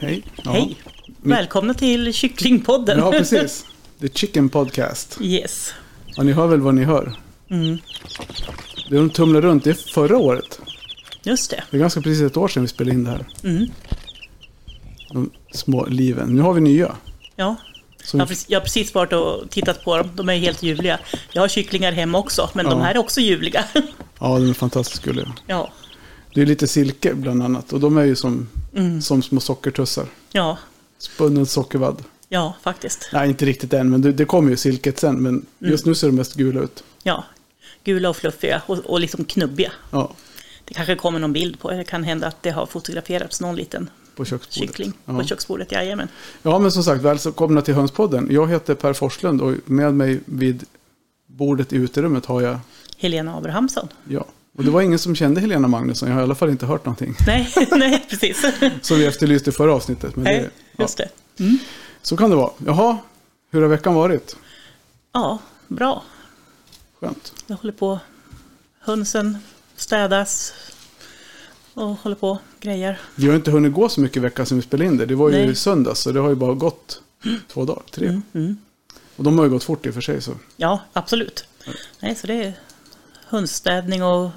Hej. Ja. Hej. Välkomna till Kycklingpodden. Ja, precis. The Chicken Podcast. Yes. Ja, ni hör väl vad ni hör? Mm. Det de tumlar runt, det är förra året. Just det. Det är ganska precis ett år sedan vi spelade in det här. Mm. De små liven. Nu har vi nya. Ja. Så Jag har, precis, jag har precis varit och tittat på dem. De är helt ljuvliga. Jag har kycklingar hemma också, men de Ja. här är också ljuvliga. Ja, de är fantastiskt gulliga. ja. Det är lite silke bland annat. Och de är ju som, Mm. som små sockertussar. ja. Spunnen sockervadd. Ja, faktiskt. Nej, inte riktigt än, men det, det kommer ju silket sen. Men Mm. just nu ser de mest gula ut. Ja. Gula och fluffiga och, och liksom knubbiga. Ja, Det kanske kommer någon bild på. Det kan hända att det har fotograferats någon liten på köksbordet. kyckling Ja. på köksbordet. Jajamän. Ja, men som sagt, välkomna till Hönspodden. Jag heter Per Forslund och med mig vid bordet i uterummet har jag, Helena Abrahamsson. ja. Och det var ingen som kände Helena Magnusson, jag har i alla fall inte hört någonting. Nej, nej, precis. Som vi efterlyste i förra avsnittet. Men Nej, det, ja, just det. så kan det vara. Jaha, hur har veckan varit? Ja, bra. Skönt. Jag håller på. Hönsen städas och håller på grejer. Vi har inte hunnit gå så mycket i veckan som vi spelade in det. Det var ju Nej. söndags, så det har ju bara gått två dagar, tre. Och de har ju gått fort i och för sig. Så. Ja, absolut. Nej, så det är hundstädning och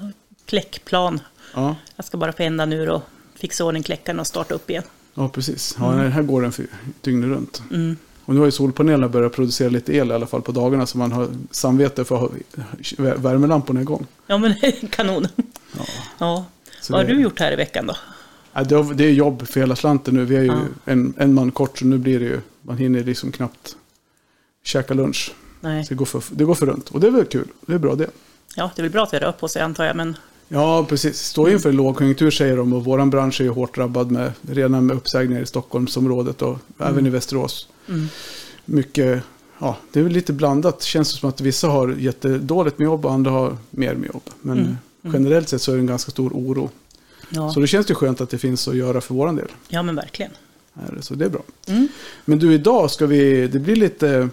kläckplan. Ja, Jag ska bara få ända nu och fixa ordning kläckarna och starta upp igen. ja, precis. Ja, nej, här går den för dygnet runt. Mm. Och nu har ju solpanelerna börjat producera lite el i alla fall på dagarna så man har samvete för att ha värmelamporna igång. Ja, men kanon. Ja. Så Vad har det- du gjort här i veckan då? Ja, det är jobb för hela slanten nu. Vi är ju Ja. en, en man kort så nu blir det ju, man hinner liksom knappt käka lunch. Nej. Så det går, för, det går för runt. Och det är väl kul. Det är bra det. Ja, det är väl bra att det rör på sig antar jag, men Ja, precis. Står inför en lågkonjunktur säger de och våran bransch är hårt drabbad med, redan med uppsägningar i Stockholmsområdet och även i Västerås. Mm. Mycket, ja, det är väl lite blandat. Känns det som att vissa har jättedåligt med jobb och andra har mer med jobb. Men Mm. generellt sett så är det en ganska stor oro. ja, Så det känns ju skönt att det finns att göra för våran del. ja men verkligen. Så det är bra. Mm. Men du, idag ska vi, det blir lite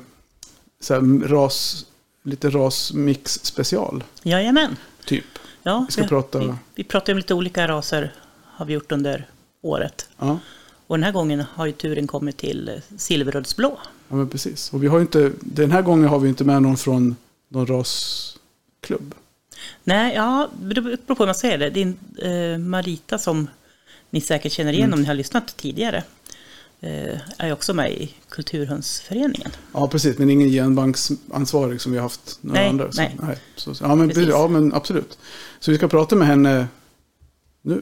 så här, ras, lite rasmix special, Jajamän. typ. Ja, Vi ska prata- vi, vi pratar om lite olika raser har vi gjort under året. Ja, Och den här gången har ju turen kommit till eh, silverödsblå. ja men precis. Och vi har inte, den här gången har vi inte med någon från någon rasklubb. Nej, ja, det beror på hur man säger det. Din eh, Marita som ni säkert känner igen Mm. om ni har lyssnat tidigare. Eh, är också med i Kulturhundsföreningen. Ja, precis. Men ingen genbanksansvarig som vi har haft några Nej, andra. Så, nej. Så, ja, men, Precis. ja, men absolut. Så vi ska prata med henne nu.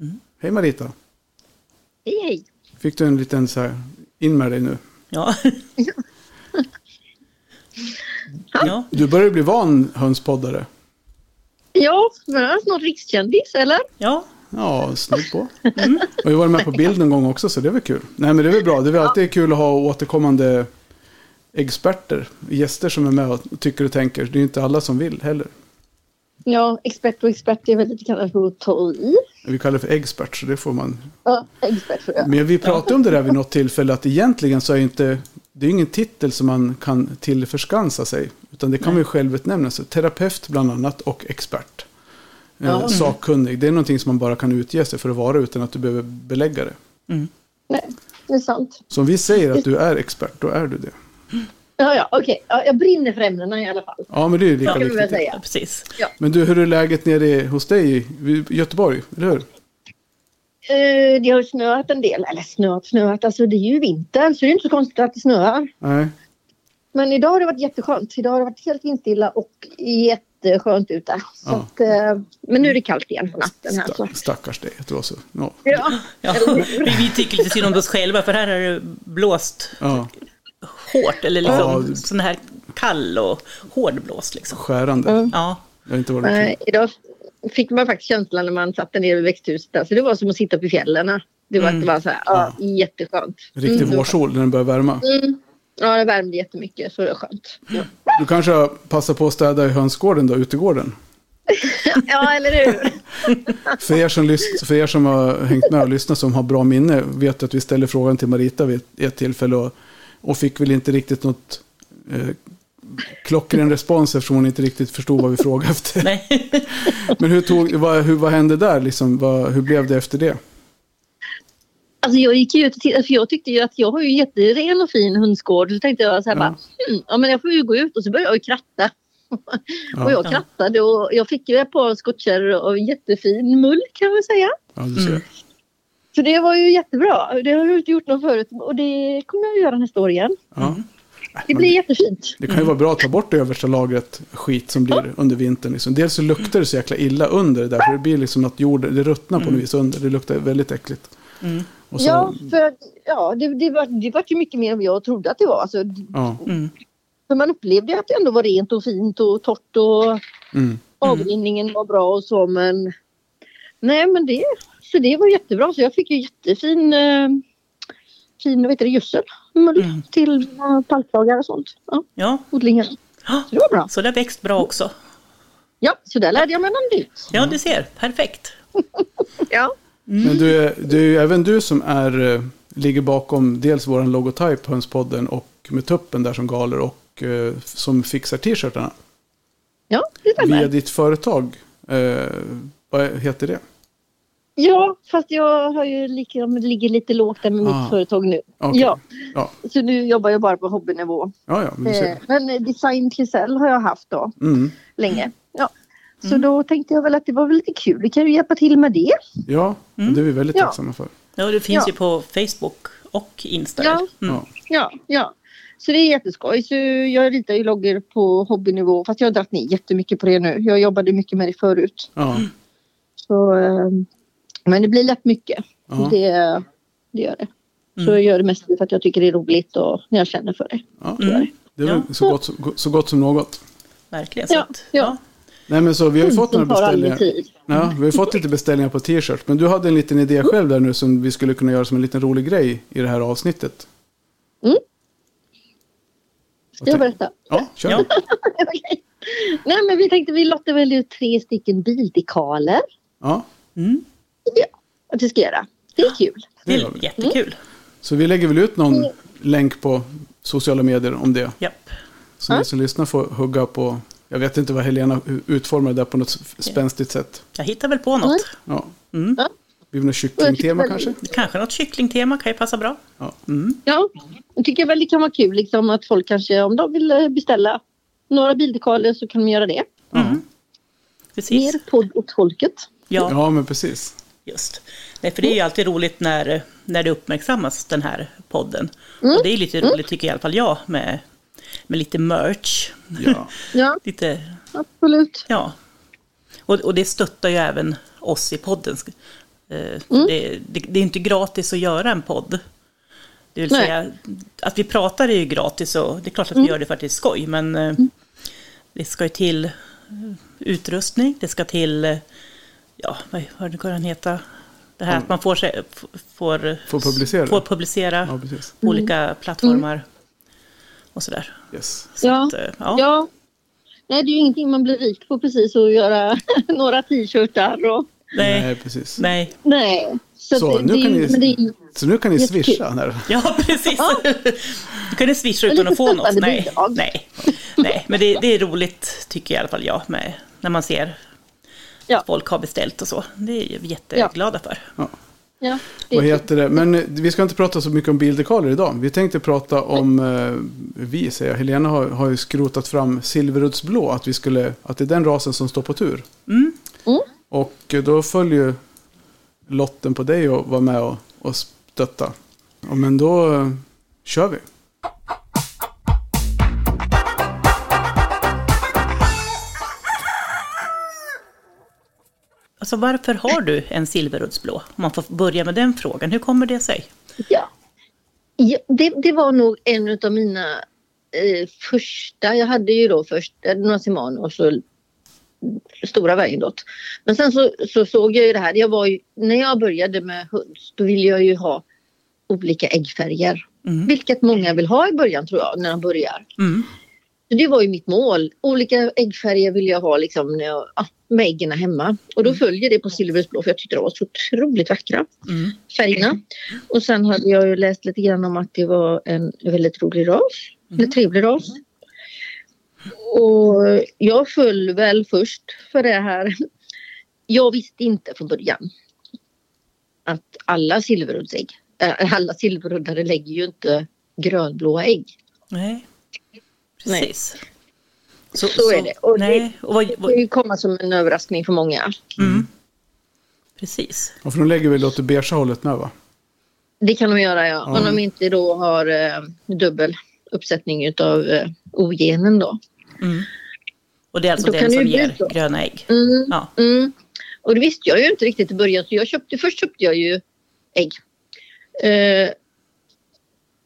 Mm. Hej Marita. Hej, hej. Fick du en liten så här, in med dig nu. Ja. ja, Du börjar bli van hönspoddare. Ja, men jag är snart rikskändis, eller? ja, Ja, snudd på. Och vi var med på bild någon gång också, så det var kul. Nej, men det är väl bra. Det är väl alltid kul att ha återkommande experter, gäster som är med och tycker och tänker. Det är inte alla som vill heller. Ja, expert och expert är väl lite kallat för att ta i. Vi kallar det för expert, så det får man. Ja, expert jag. Men vi pratade om det där vid något tillfälle, att egentligen så är inte, det är ingen titel som man kan tillförskansa sig. Utan det kan man ju själv utnämna sig. Terapeut bland annat och expert. Eh, Ja. Sakkunnig, det är någonting som man bara kan utge sig för att vara utan att du behöver belägga det. mm. Nej, det är sant. Så om vi säger att du är expert, då är du det. Ja, ja, okej. Ja, jag brinner för ämnena i alla fall. Ja, men det är lika Ja, viktigt. säga. ja, precis. Men du, hur är läget nere hos dig i Göteborg? Eller hur? Eh, det har ju snöat en del. Eller snöat, snöat. Alltså det är ju vinter så det är inte så konstigt att det snöar. Nej. Men idag har det varit jätteskönt. Idag har det varit helt vindstilla och jätteskönt ute. Så Ja. att, eh, men nu är det kallt igen på natten här. Så. Stack, stackars dig. Det var så. Ja. Ja, Ja, vi, vi tycker lite synd om oss själva för här har det blåst ja, hårt. Eller liksom Ja. sån här kall och hård blåst liksom. skärande. Mm. Ja, Det har inte varit kul. idag fick man faktiskt känslan när man satt nere vid växthuset. Alltså det var som att sitta uppe i fjällen. Det var, Mm. det var så här, ja, jätteskönt. Riktig Mm. vårsol när den börjar värma. Mm. Ja, det värmde jättemycket så det var skönt. Ja, Du kanske har passat på att städa i hönsgården då, utegården? ja eller hur? För er, som lys- för er som har hängt med och lyssnat som har bra minne vet att vi ställde frågan till Marita vid ett- tillfälle och, och fick väl inte riktigt något eh, klockren respons eftersom hon inte riktigt förstod vad vi frågade efter. nej. Men hur, tog, vad, hur, vad hände där? Liksom, vad, hur blev det efter det? Alltså jag gick ju ut och tittade för jag tyckte ju att jag har ju jätteren och fin hönsgård. Så tänkte jag så här Ja. bara, hmm, ja men jag får ju gå ut och så började jag ju kratta. Ja. och jag Ja. krattade och jag fick ju ett par skottkärror av jättefin mull kan man säga. Ja, du ser. Mm. Så det var ju jättebra. Det har jag inte gjort något förut och det kommer jag att göra nästa år igen. Ja. Det blir jättefint. Det kan ju vara bra att ta bort det översta lagret skit som blir under vintern. Liksom. Dels så luktar det så jäkla illa under det där. För det blir liksom att jorden, det ruttnar på något vis under. Det luktar väldigt äckligt. Mm. Och så, Ja, för att, ja, det, det, var, det var ju mycket mer än jag trodde att det var. Alltså, ja. Mm. för man upplevde att det ändå var rent och fint och torrt och Mm. avrinningen var bra och så men nej men det så det var jättebra så jag fick ju jättefin eh, fin vad heter det, gödsel mull Mm. till uh, paltlagar och sånt. Ja, Ja, odlingar. Ja, Så det var bra. så det har växt bra också. Ja, så där lärde jag mig nytt. Ja, du ser. Perfekt. Ja. Men du, är- ju även du som är, eh, ligger bakom dels vår logotyp Hönspodden och med tuppen där som galer och eh, som fixar t-shirtarna. Ja, det stämmer. Via ditt företag. Eh, vad heter det? Ja, fast jag har ju det ligger lite lågt där med Ah. mitt företag nu. Okej. Ja, Ja, så nu jobbar jag bara på hobbynivå. ja, ja men du Eh. Men Design Klisell har jag haft då Mm. länge. Ja. Så då tänkte jag väl att det var väl lite kul. Vi kan ju hjälpa till med det. Ja, Mm. det är vi väldigt Ja. tacksamma för. Ja, det finns Ja. ju på Facebook och Insta. Ja. Mm. Ja. Ja. Så det är jätteskoj. Så jag ritar ju loggor på hobbynivå fast jag har dragit ner jättemycket på det nu. Jag jobbade mycket med det förut. Ja, Så, eh, men det blir lätt mycket. ja, Det, det gör det. Så Mm. jag gör det mest för att jag tycker det är roligt och när jag känner för det. ja. Mm. Det är Ja. så, gott, som- så gott som något. Verkligen. Så Ja, ja. Ja. Nej men så vi har ju fått några beställningar. Ja, vi har fått lite beställningar på t-shirt. Men du hade en liten idé själv där nu som vi skulle kunna göra som en liten rolig grej i det här avsnittet. Ska jag berätta? Ja, kör. Ja. Nej men vi tänkte vi lottar väl ut tre stycken bildekaler. Ja, Mm. Att vi ska göra. Det är kul. Det är vi. jättekul. så vi lägger väl ut någon länk på sociala medier om det. Japp. Så Ja. ni som lyssnar får hugga på, jag vet inte vad Helena utformar det där på något spänstigt sätt. Jag hittar väl på något. Ja. Mm. Ja. Blir det något kycklingtema kanske? Kanske något kycklingtema kan ju passa bra. Ja. Mm. Ja, jag tycker väl det kan vara kul liksom att folk kanske om de vill eh, beställa några bildekaler så kan de göra det. Mm. Precis. Mer podd åt folket. Ja, Ja, men precis. just. Nej, för det är ju alltid roligt när, när det uppmärksammas, den här podden. Mm. Och det är lite roligt, tycker i alla fall jag, med, med lite merch. Ja. Ja, lite, absolut. ja. Och, och det stöttar ju även oss i podden. Eh, Mm. Det, det, det är inte gratis att göra en podd. Det vill Nej. säga, att vi pratar är ju gratis och det är klart att vi Mm. gör det för att det är skoj, men eh, det ska ju till eh, utrustning, det ska till, ja, vad, vad kan den heta? Det här att man får, får, Får publicera. får publicera Ja, olika plattformar och sådär. Yes. Så Ja. att, eh, ja. Ja. Nej, det är ju ingenting man blir rik på precis att göra några t-shirtar och Nej, Nej, precis. nej, nej. Så, Så, det, nu det, kan är- ni- det Så nu kan ni swisha. När... ja precis. Du kan ju swisha utan att få något. Nej, nej, nej. men det, det är roligt tycker jag i alla fall jag med när man ser Ja. att folk har beställt och så. Det är vi jätteglada för. ja, det Vad heter det? Men eh, vi ska inte prata så mycket om bildekaler idag. Vi tänkte prata om, eh, vi säger jag, Helena har, har ju skrotat fram Silveruddsblå. Att, vi skulle, att det är den rasen som står på tur. Mm. Mm. Och eh, då följer ju lotten på dig att vara med och, och stötta. Ja, men då eh, kör vi. Alltså varför har du en silveruddsblå? Om man får börja med den frågan. Hur kommer det sig? Ja. ja det, det var nog en av mina eh, första. Jag hade ju då först några Simano och så stora Bergendott. Men sen så, så såg jag ju det här. Jag var ju, när jag började med höns då ville jag ju ha olika äggfärger. Mm. Vilket många vill ha i början tror jag när de börjar. Mm. Så det var ju mitt mål. Olika äggfärger vill jag ha liksom när jag, ah, med äggen hemma. Och då följer det på silverblå för jag tyckte de var så otroligt vackra Mm. färgerna. Och sen hade jag ju läst lite grann om att det var en väldigt rolig ras. Eller trevlig ras. Och jag föll väl först för det här. Jag visste inte från början att alla silveruddsägg äh, alla silverruddare lägger ju inte grönblåa ägg. Nej, Nej. precis. Så, är det. Och nej, det, och vad, det vad, kan ju komma som en överraskning för många. mm, precis. Ja, för de lägger väl åt det beigea hållet med va? Det kan de göra ja. Om Ja. de inte då har eh, dubbel uppsättning utav eh, ogenen då. Mm. Och det är alltså Då den det som ger så. gröna ägg. Mm. Ja. Mm. Och det visste jag ju inte riktigt i början. Så jag köpte, först köpte jag ju ägg. Eh,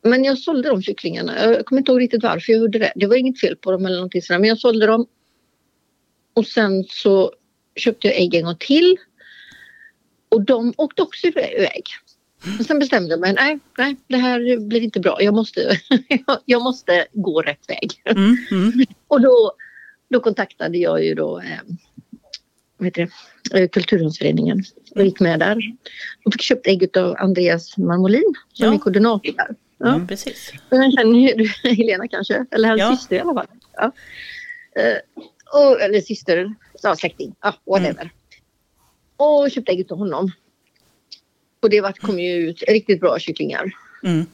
men jag sålde de kycklingarna. Jag kommer inte ihåg riktigt varför jag gjorde det. Det var inget fel på dem eller någonting sådär. Men jag sålde dem. Och sen så köpte jag ägg en gång till. Och de åkte också iväg. Och sen bestämde jag mig. Nej, nej, det här blir inte bra. Jag måste, jag måste gå rätt väg. Mm, mm, Och då, då kontaktade jag ju då eh, det, eh, Kulturhundsföreningen och gick med där. Och fick köpt ägg av Andreas Marmolin som Ja. är koordinator där. Ja. mm, precis. Den känner ju du Helena kanske, eller hans Ja. syster i alla fall. Ja. Eh, och, eller syster, ja, släkting, ja, whatever. Och köpte ägg av honom. Och det var, kom ju ut riktigt bra kycklingar. Mm,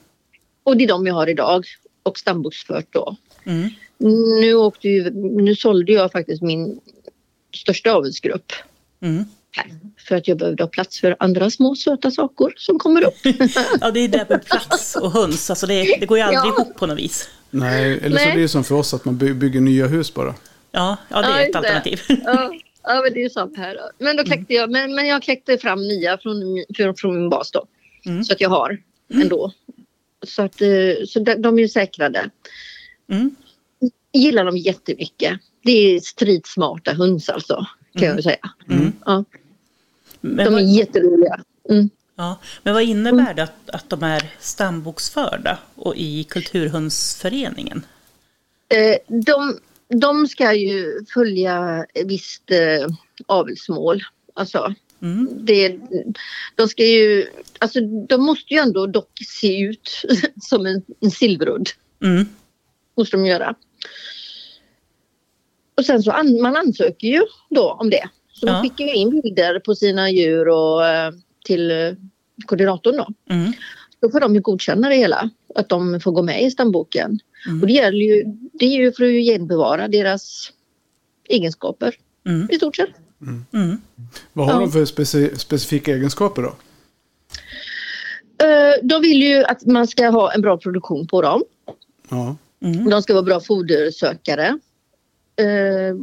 Och det är de jag har idag och stamboksfört då. mm, Nu, åkte ju, nu sålde jag faktiskt min största avelsgrupp mm. För att jag behövde ha plats för andra små söta saker som kommer upp. Ja, det är där med plats och höns. Alltså det, det går ju aldrig Ja. ihop på något vis. Nej, eller så Nej. blir det som för oss att man by- bygger nya hus bara. Ja, ja det Ja, är ett just det. alternativ. ja, ja, men det är ju samma här. Men då kläckte jag, men, men jag kläckte fram nya från, min- från, från min bas då. Mm. Så att jag har ändå. Så, att, eh, så de, de är ju säkrade. Mm, gillar dem jättemycket. Det är stridsmarta höns alltså. Kan jag ju säga. mm. Ja, Men, de är vad, jätteroliga. Mm. ja, men vad innebär det att, att de är stamboksförda och i Kulturhundsföreningen? Eh, de, de ska ju följa visst eh, avelsmål. Alltså, Mm, det, de ska ju, alltså de måste ju ändå dock se ut som en, en silverudd. mm, Måste de göra. Och sen så an, man ansöker ju då om det. Så Ja. man skickar ju in bilder på sina djur och eh, till eh, koordinatorn då. mm, Då får de ju godkänna det hela. Att de får gå med i stamboken. Mm. Och det gäller ju, det är ju för att genbevara deras egenskaper mm, i stort sett. mm. Vad har Ja. de för speci- specifika egenskaper då? Eh, De vill ju att man ska ha en bra produktion på dem. Ja. Mm, De ska vara bra fodersökare. Eh,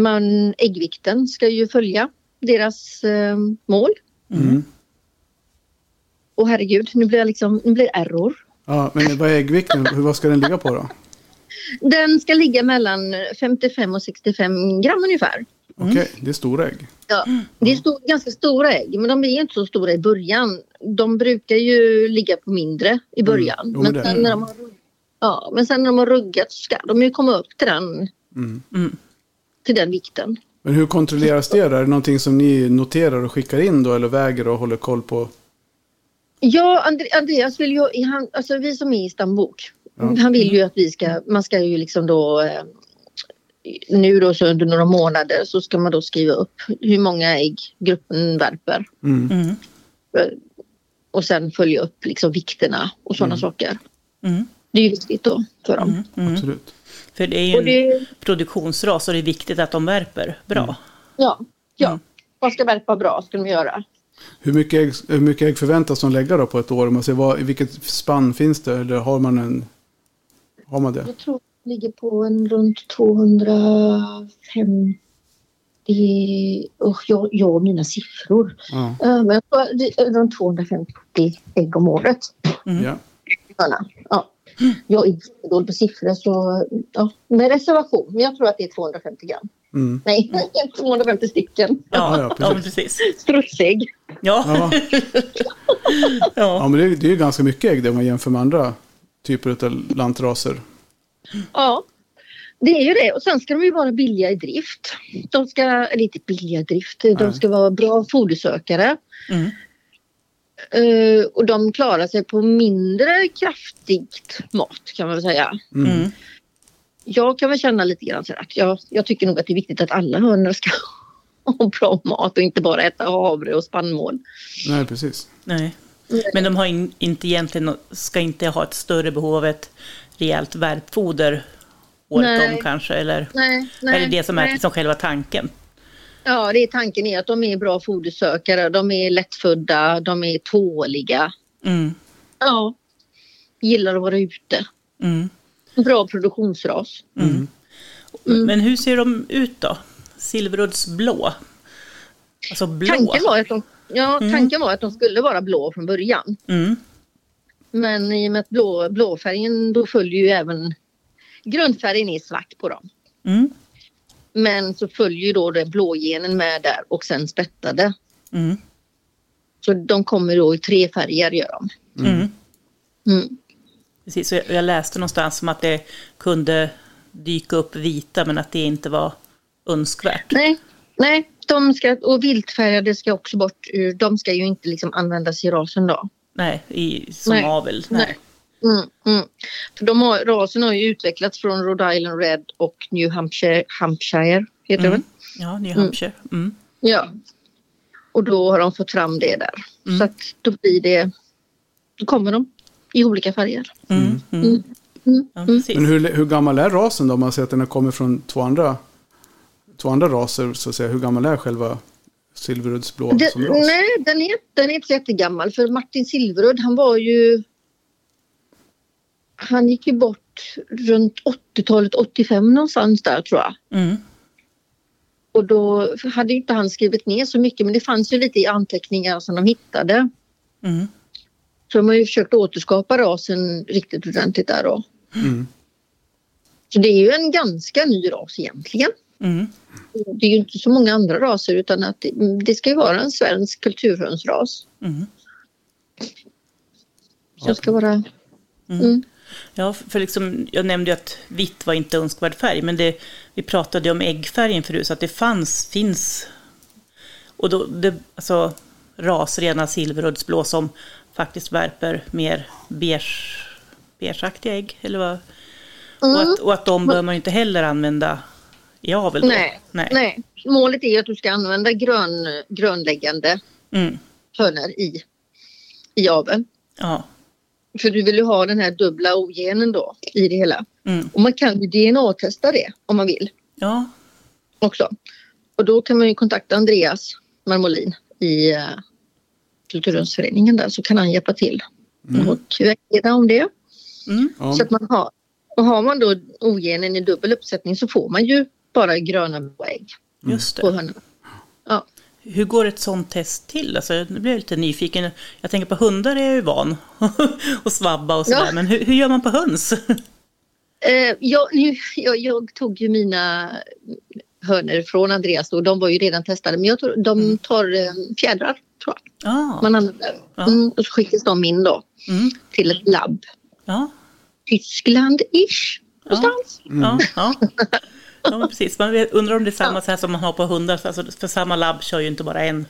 Man, äggvikten ska ju följa deras eh, mål. Mm. Och herregud, nu blir jag liksom, nu blir det error. ja. Men vad är äggvikten? Hur- Vad ska den ligga på då? Den ska ligga mellan 55 och 65 gram ungefär. Okej, det är stora ägg. Ja, det är stor, ganska stora ägg, men de är inte så stora i början. De brukar ju ligga på mindre i början. Jo, men, det- sen när de har, ja, men sen när de har ruggat så ska de ju komma upp till den, Mm. mm. till den vikten. Men hur kontrolleras det? Är det någonting som ni noterar och skickar in då? Eller väger och håller koll på? Ja, Andre- Andreas vill ju, han, alltså vi som är i stambok, Ja. han vill ju att vi ska, man ska ju liksom då eh, nu då så under några månader så ska man då skriva upp hur många ägg gruppen värper Mm. Mm, eh, och sen följa upp liksom vikterna och sådana saker. mm, Det är ju viktigt då för dem. mm, mm. Absolut. För det är ju det, en produktionsras och det är viktigt att de värper bra. ja, ja. Mm. Man ska värpa bra ska de göra. Hur mycket, ägg, hur mycket ägg förväntas de lägga då på ett år? Om man ser vad, I vilket spann finns det? Eller har man en... Har man det? Jag tror det ligger på en runt 250 Usch, jag, jag och mina siffror. Ja. Eh, Men runt 250 ägg om året. Mm. ja. Ja. Jag är jättedålig på siffror så ja, med reservation. Men jag tror att det är 250 gram. Mm. Nej, 250 stycken Ja, Ja, ja, ja, precis. precis. strutsägg. Ja, Ja. ja. men det, är- det är ju ganska mycket ägg det om man jämför med andra typer av lantraser. Ja, det är ju det. Och sen ska de ju vara billiga i drift. De ska, eller inte billiga i drift, de Nej. ska vara bra fodersökare. Mm. Eh, och de klarar sig på mindre kraftigt mat kan man väl säga. Mm. Mm. Jag kan väl känna lite grann så att jag, jag tycker nog att det är viktigt att alla hönor ska ha bra mat och inte bara äta havre och spannmål. Nej, precis. Nej. Men de har in, inte egentligen, ska inte ha ett större behov av ett rejält värpfoder året om kanske? Eller Nej, nej, är det det som är nej. liksom själva tanken? Ja, det är tanken är att de är bra fodersökare, de är lättfödda, de är tåliga. Mm, Ja, gillar att vara ute. mm, Bra produktionsras. mm. Men hur ser de ut då? Silverudds blå? Alltså blå? Tanken var, att de, ja, Mm. tanken var att de skulle vara blå från början. Mm, Men i och med att blå, blåfärgen då följer ju även grundfärgen är svart på dem. Mm, Men så följer ju då den blågenen med där och sen spättade. mm, Så de kommer då i tre färger gör de. mm. Mm. Precis, så jag, jag läste någonstans som att det kunde dyka upp vita men att det inte var önskvärt. Nej, nej de ska, och viltfärgade ska också bort. ur- De ska ju inte liksom användas i rasen då. Nej, i, som Nej. avel. Nej. Nej. Mm, mm. För de har, rasen har ju utvecklats från Rhode Island Red och New Hampshire, Hampshire heter det Mm. väl? Ja, New Hampshire. Mm. Ja. Och då har de fått fram det där. Mm. Så att då blir det, då kommer de i olika färger. Mm. Mm. Mm. Mm. Ja, Mm. Men hur, hur gammal är rasen då? Om man säger att den har kommit från två andra, två andra raser. Så att säga. Hur gammal är själva Silveruddsblå Det, som ras? nej, den är, den är inte så jättegammal för Martin Silverudd han var ju... Han gick ju bort runt 80-talet, 85 någonstans där tror jag. Mm. Och då hade inte han skrivit ner så mycket men det fanns ju lite i anteckningar som de hittade. Mm. Så de har ju försökt återskapa rasen riktigt ordentligt där då. Mm. Så det är ju en ganska ny ras egentligen. Mm. Det är ju inte så många andra raser utan att det, det ska ju vara en svensk kulturhönsras. Mm. Som ska vara... Mm. Ja, för liksom, jag nämnde ju att vitt var inte önskvärd färg, men det, vi pratade om äggfärgen förut, så att det fanns, finns, och då, det, alltså rasrena silveruddsblå som faktiskt värper mer beige, beigeaktiga ägg, eller vad? Och, Mm. att, och att de bör man ju inte heller använda i avel då. Nej, Nej. nej. Målet är att du ska använda grön, grönläggande Mm. hönor i, i aveln. Ja. För du vill ju ha den här dubbla ogenen då i det hela. Mm. Och man kan ju DNA-testa det om man vill Ja. också. Och då kan man ju kontakta Andreas Marmolin i uh, Kulturhundsföreningen där så kan han hjälpa till och vägleda om det. Mm. Ja. Så att man har, och har man då ogenen i dubbel uppsättning så får man ju bara gröna ägg Just på det. hönorna. Ja. Hur går ett sånt test till? Alltså, nu blir jag lite nyfiken. Jag tänker på hundar är jag ju van att svabba och sådär. Ja. Men hur, hur gör man på höns? Eh, jag, jag, jag tog ju mina hönor från Andreas och de var ju redan testade men jag tror, de tar eh, fjädrar tror jag. Ja, Man använder. Ja. Mm, och så skickas de in då mm, till ett labb. ja, Tyskland-ish någonstans. ja, ja. ja men precis. Man undrar om det är samma så här som man har på hundar. Alltså, för samma labb kör ju inte bara en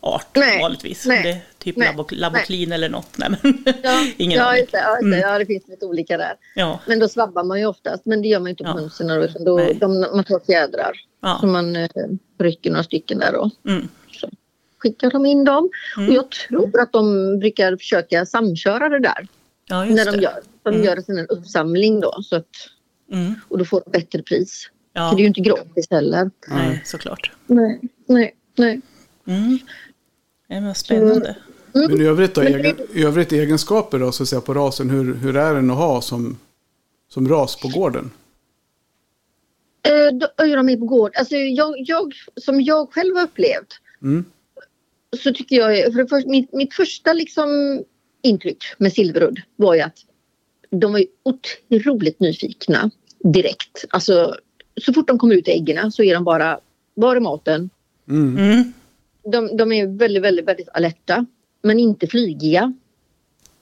art Nej, vanligtvis. nej, Det är typ nej, labo, laboclean eller något. Nej, men Ja, ingen ja, aning. ja, Mm. ja, det finns lite olika där. Ja, Men då svabbar man ju oftast. Men det gör man ju inte på Ja. hönsen. då, utan Då, Nej. de, man tar fjädrar. Så ja. man eh, rycker några stycken där då. Mm, Skickar de in dem. Mm. Och jag tror att de brukar försöka samköra det där. ja när de det. gör. De Mm. gör en uppsamling då. Så att, Mm, och då får de bättre pris. Ja, För det är ju inte gratis heller. nej, såklart. Nej, nej, nej. Mm. Ja, men vad spännande. Men i övrigt, då, egen, i övrigt egenskaper då, så att säga, på rasen. Hur, hur är den att ha som, som ras på gården? Eh, då är de med på gård. Alltså jag, jag, som jag själv har upplevt Mm. så tycker jag, för det första, mitt, mitt första liksom intryck med Silverudd var ju att de var ju otroligt nyfikna direkt. Alltså så fort de kommer ut i äggen så är de bara, var är maten? Mm. Mm. De, de är väldigt, väldigt, väldigt alerta men inte flygiga.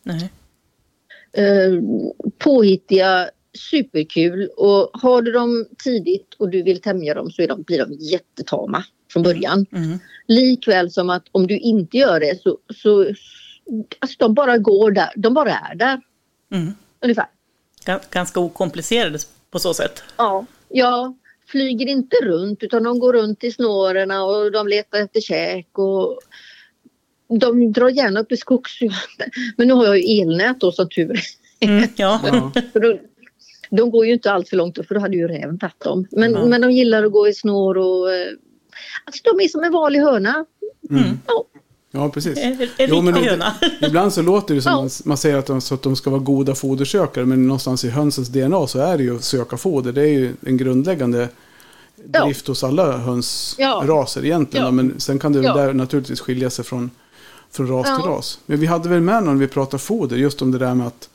Nej. eh, påhittiga, superkul och har du dem tidigt och du vill tämja dem så är de, blir de jättetama från början. Mm. Likväl som att om du inte gör det så, så alltså de bara går där, de bara är där Mm. ungefär. Gan- Ganska okomplicerade på så sätt. Ja, ja, flyger inte runt utan de går runt i snårorna och de letar efter käk och de drar gärna upp i skogs... Men nu har jag ju elnät då som tur är. Mm, ja. De går ju inte allt för långt för då hade ju räven tagit dem. Men, Ja. men de gillar att gå i snår och... eh, Alltså de är som en vanlig höna. Mm. Ja, Ja, precis. Jo, men riktig de- höna. Ibland så låter det som Ja. man, man säger att de, så att de ska vara goda fodersökare, men någonstans i hönsens DNA så är det ju att söka foder. Det är ju en grundläggande Ja. drift hos alla hönsraser egentligen. Ja. Men sen kan det Ja. där naturligtvis skilja sig från, från ras till Ja. ras. Men vi hade väl med när vi pratade foder, just om det där med att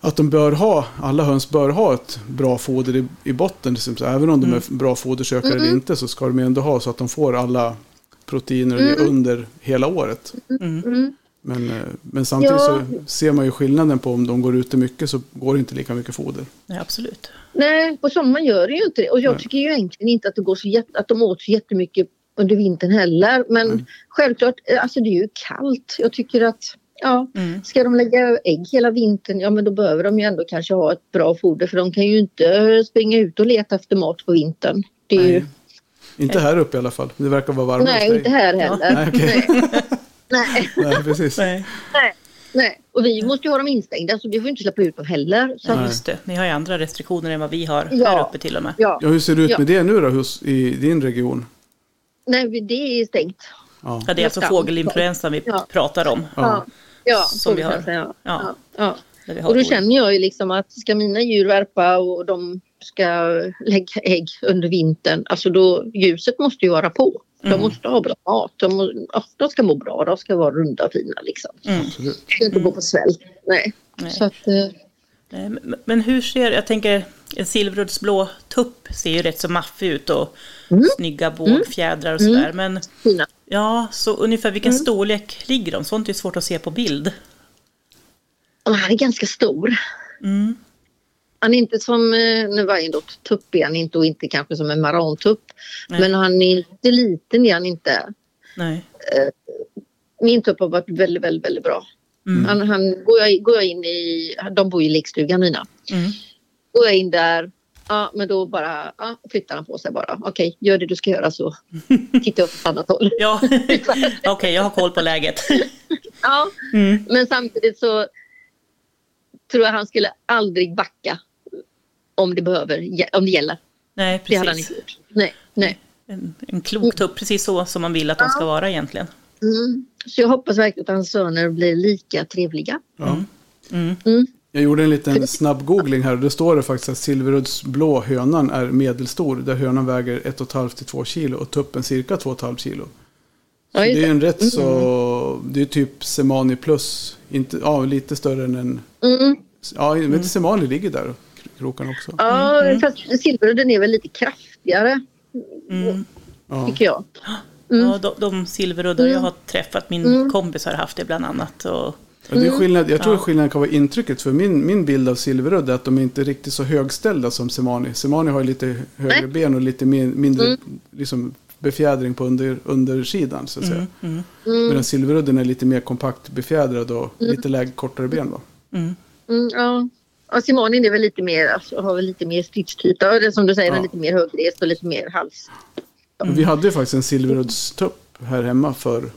att de bör ha, alla höns bör ha ett bra foder i, i botten. Liksom. Även om de är bra fodersökare eller inte så ska de ändå ha så att de får alla proteiner under hela året. mm. Men, eh, men samtidigt Ja. så ser man ju skillnaden på om de går ute mycket så går det inte lika mycket foder. Nej, absolut. Nej, på sommaren gör det ju inte det. Och jag Nej. tycker ju egentligen inte att, det går så jätte, att de åt så jättemycket under vintern heller. Men Mm. självklart, eh, alltså det är ju kallt. Jag tycker att ja, Mm. ska de lägga ägg hela vintern, ja men då behöver de ju ändå kanske ha ett bra foder för de kan ju inte springa ut och leta efter mat på vintern. Det är ju, Nej. Inte här uppe i alla fall. Det verkar vara varmare nej, inte här heller. Nej, okej. nej. nej, Nej, precis. Nej. nej, nej. Och vi måste ju ha dem instängda så vi får inte släppa ut dem heller. Så Nej, att, just det. Ni har ju andra restriktioner än vad vi har här Ja. uppe till och med. ja, Ja, hur ser det ut Ja. med det nu då hos, i din region? nej, det är stängt. Ja. Ja, det är alltså Ja. fågelinfluensan vi Ja. pratar om. Ja, ja, Som vi har. Ja. Ja. Ja. Ja. Där vi har Och då känner jag ju liksom att ska mina djur värpa och de ska lägga ägg under vintern, alltså då ljuset måste ju vara på. De Mm. måste ha bra mat, de, må, ja, de ska må bra, de ska vara runda och fina liksom. Mm. Absolut. De ska inte gå på svält. Nej. Nej. Så att, eh, men- Men hur ser, jag tänker, en silveruddsblå tupp ser ju rätt så maffig ut och Mm. snygga bågfjädrar och sådär. Men fina. ja, så ungefär vilken Mm. storlek ligger de? Sånt är ju svårt att se på bild. Och han är ganska stor. Mm. Han är inte som eh, nu Wyandotte tupp är han inte och inte kanske som en marantupp. Men han är inte liten är han inte. Nej. Min tupp har varit väldigt, väldigt, väldigt bra. Mm. Han, han, går, jag, går jag in i, de bor i lekstugan mina. Mm. Går jag in där, ja men då bara ja, flyttar han på sig bara. Okej, gör det du ska göra så tittar jag åt annat håll. Ja, okej, jag har koll på läget. Ja, Mm. men samtidigt så tror jag han skulle aldrig backa om det behöver, om det gäller. Nej, Det hade han precis. inte gjort. Nej, nej. En, en klok tupp, precis så som man vill att de ska vara egentligen. Mm. Så jag hoppas verkligen att hans söner blir lika trevliga. Ja. Mm. Mm. Jag gjorde en liten snabb googling här och då står det faktiskt att silveruddsblå hönan är medelstor. Där hönan väger 1,5 till 2 kilo och tuppen cirka 2,5 kilo. Så det är en rätt så, det är typ Semani plus. Inte, ja, lite större än en, Mm. ja, men inte Semani ligger där, krokarna också. Ja, fast silverudden är väl lite kraftigare Mm. Ja. tycker jag. Mm. Ja, de, de silveruddar jag har träffat, min kompis har haft det bland annat. Och, Ja, det är skillnad, jag tror Ja. skillnaden kan vara intrycket. För min, min bild av silverudd är att de är inte riktigt så högställda som Semani. Semani har ju lite högre Nej. ben och lite min, mindre liksom, befjädring på under, undersidan. Så att säga. mm, Medan silverudden är lite mer kompakt befjädrad och lite lägre, kortare ben. Va? mm, Mm, ja. Ja, Simonin är väl lite mer, alltså, har väl lite mer det är som du säger, Ja. lite mer högrest och lite mer hals. Men Vi hade ju faktiskt en silveruddstupp här hemma för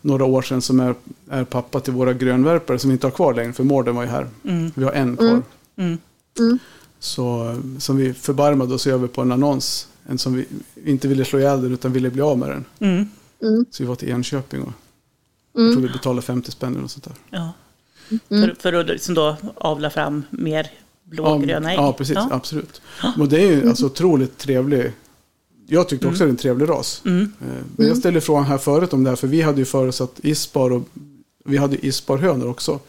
några år sedan som är, är pappa till våra grönvärpare som vi inte har kvar längre för Mården var ju här. mm, Vi har en kvar. mm. Så, eh, som vi förbarmade oss över på en annons. En som vi inte ville slå ihjäl den utan ville bli av med den. Mm. Mm. Så vi var till Enköping och jag tror vi betalade 50 spänn eller något sånt där. Ja. Mm. För, för att liksom då avla fram mer blågröna ägg. Ja, precis. Ja. Absolut. Och det är ju alltså otroligt trevlig. Jag tyckte också det är en trevlig ras. Mm. Eh, Men jag ställde frågan här förut om det här. För vi hade ju förutsatt Ispar och vi hade Isparhönor också.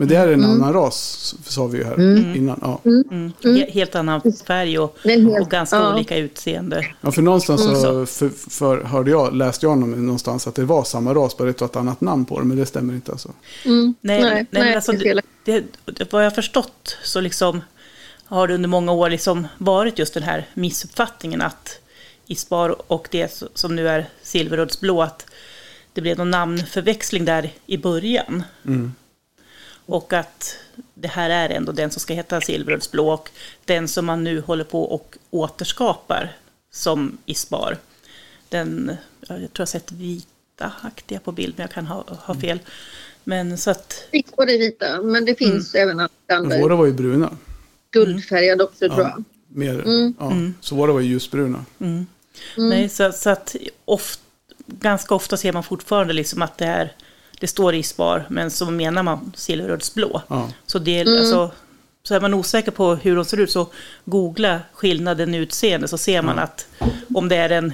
Men det är en annan ras, sa vi ju här innan. Ja. Mm. He- Helt annan färg och, helt- och ganska ja. olika utseende. Ja, för någonstans Mm. så för, för, hörde jag, läste jag någon- någonstans att det var samma ras, bara det var ett annat namn på det. Men det stämmer inte alltså. Mm. Nej, nej, nej, alltså, det det, vad jag har förstått så liksom har det under många år liksom varit just den här missuppfattningen att Ispar och det som nu är Silveruddsblå, att det blev någon namnförväxling där i början. Mm. Och att det här är ändå den som ska heta Silveruddsblå och den som man nu håller på och återskapar som Ispar. Den, ja, jag tror jag har sett vita vita-aktiga på bild, men jag kan ha, ha fel. Men så att, på det vita, men det finns även andra våra var ju bruna. guldfärgade också tror jag. Mer, Mm. ja. Så våra var ju ljusbruna. nej, så, så att oft, ganska ofta ser man fortfarande liksom att det är, det står isbar, men så menar man silverrödsblå. Ja. Så, det, alltså, så är man osäker på hur de ser ut så googla skillnaden i utseende så ser man att om det är en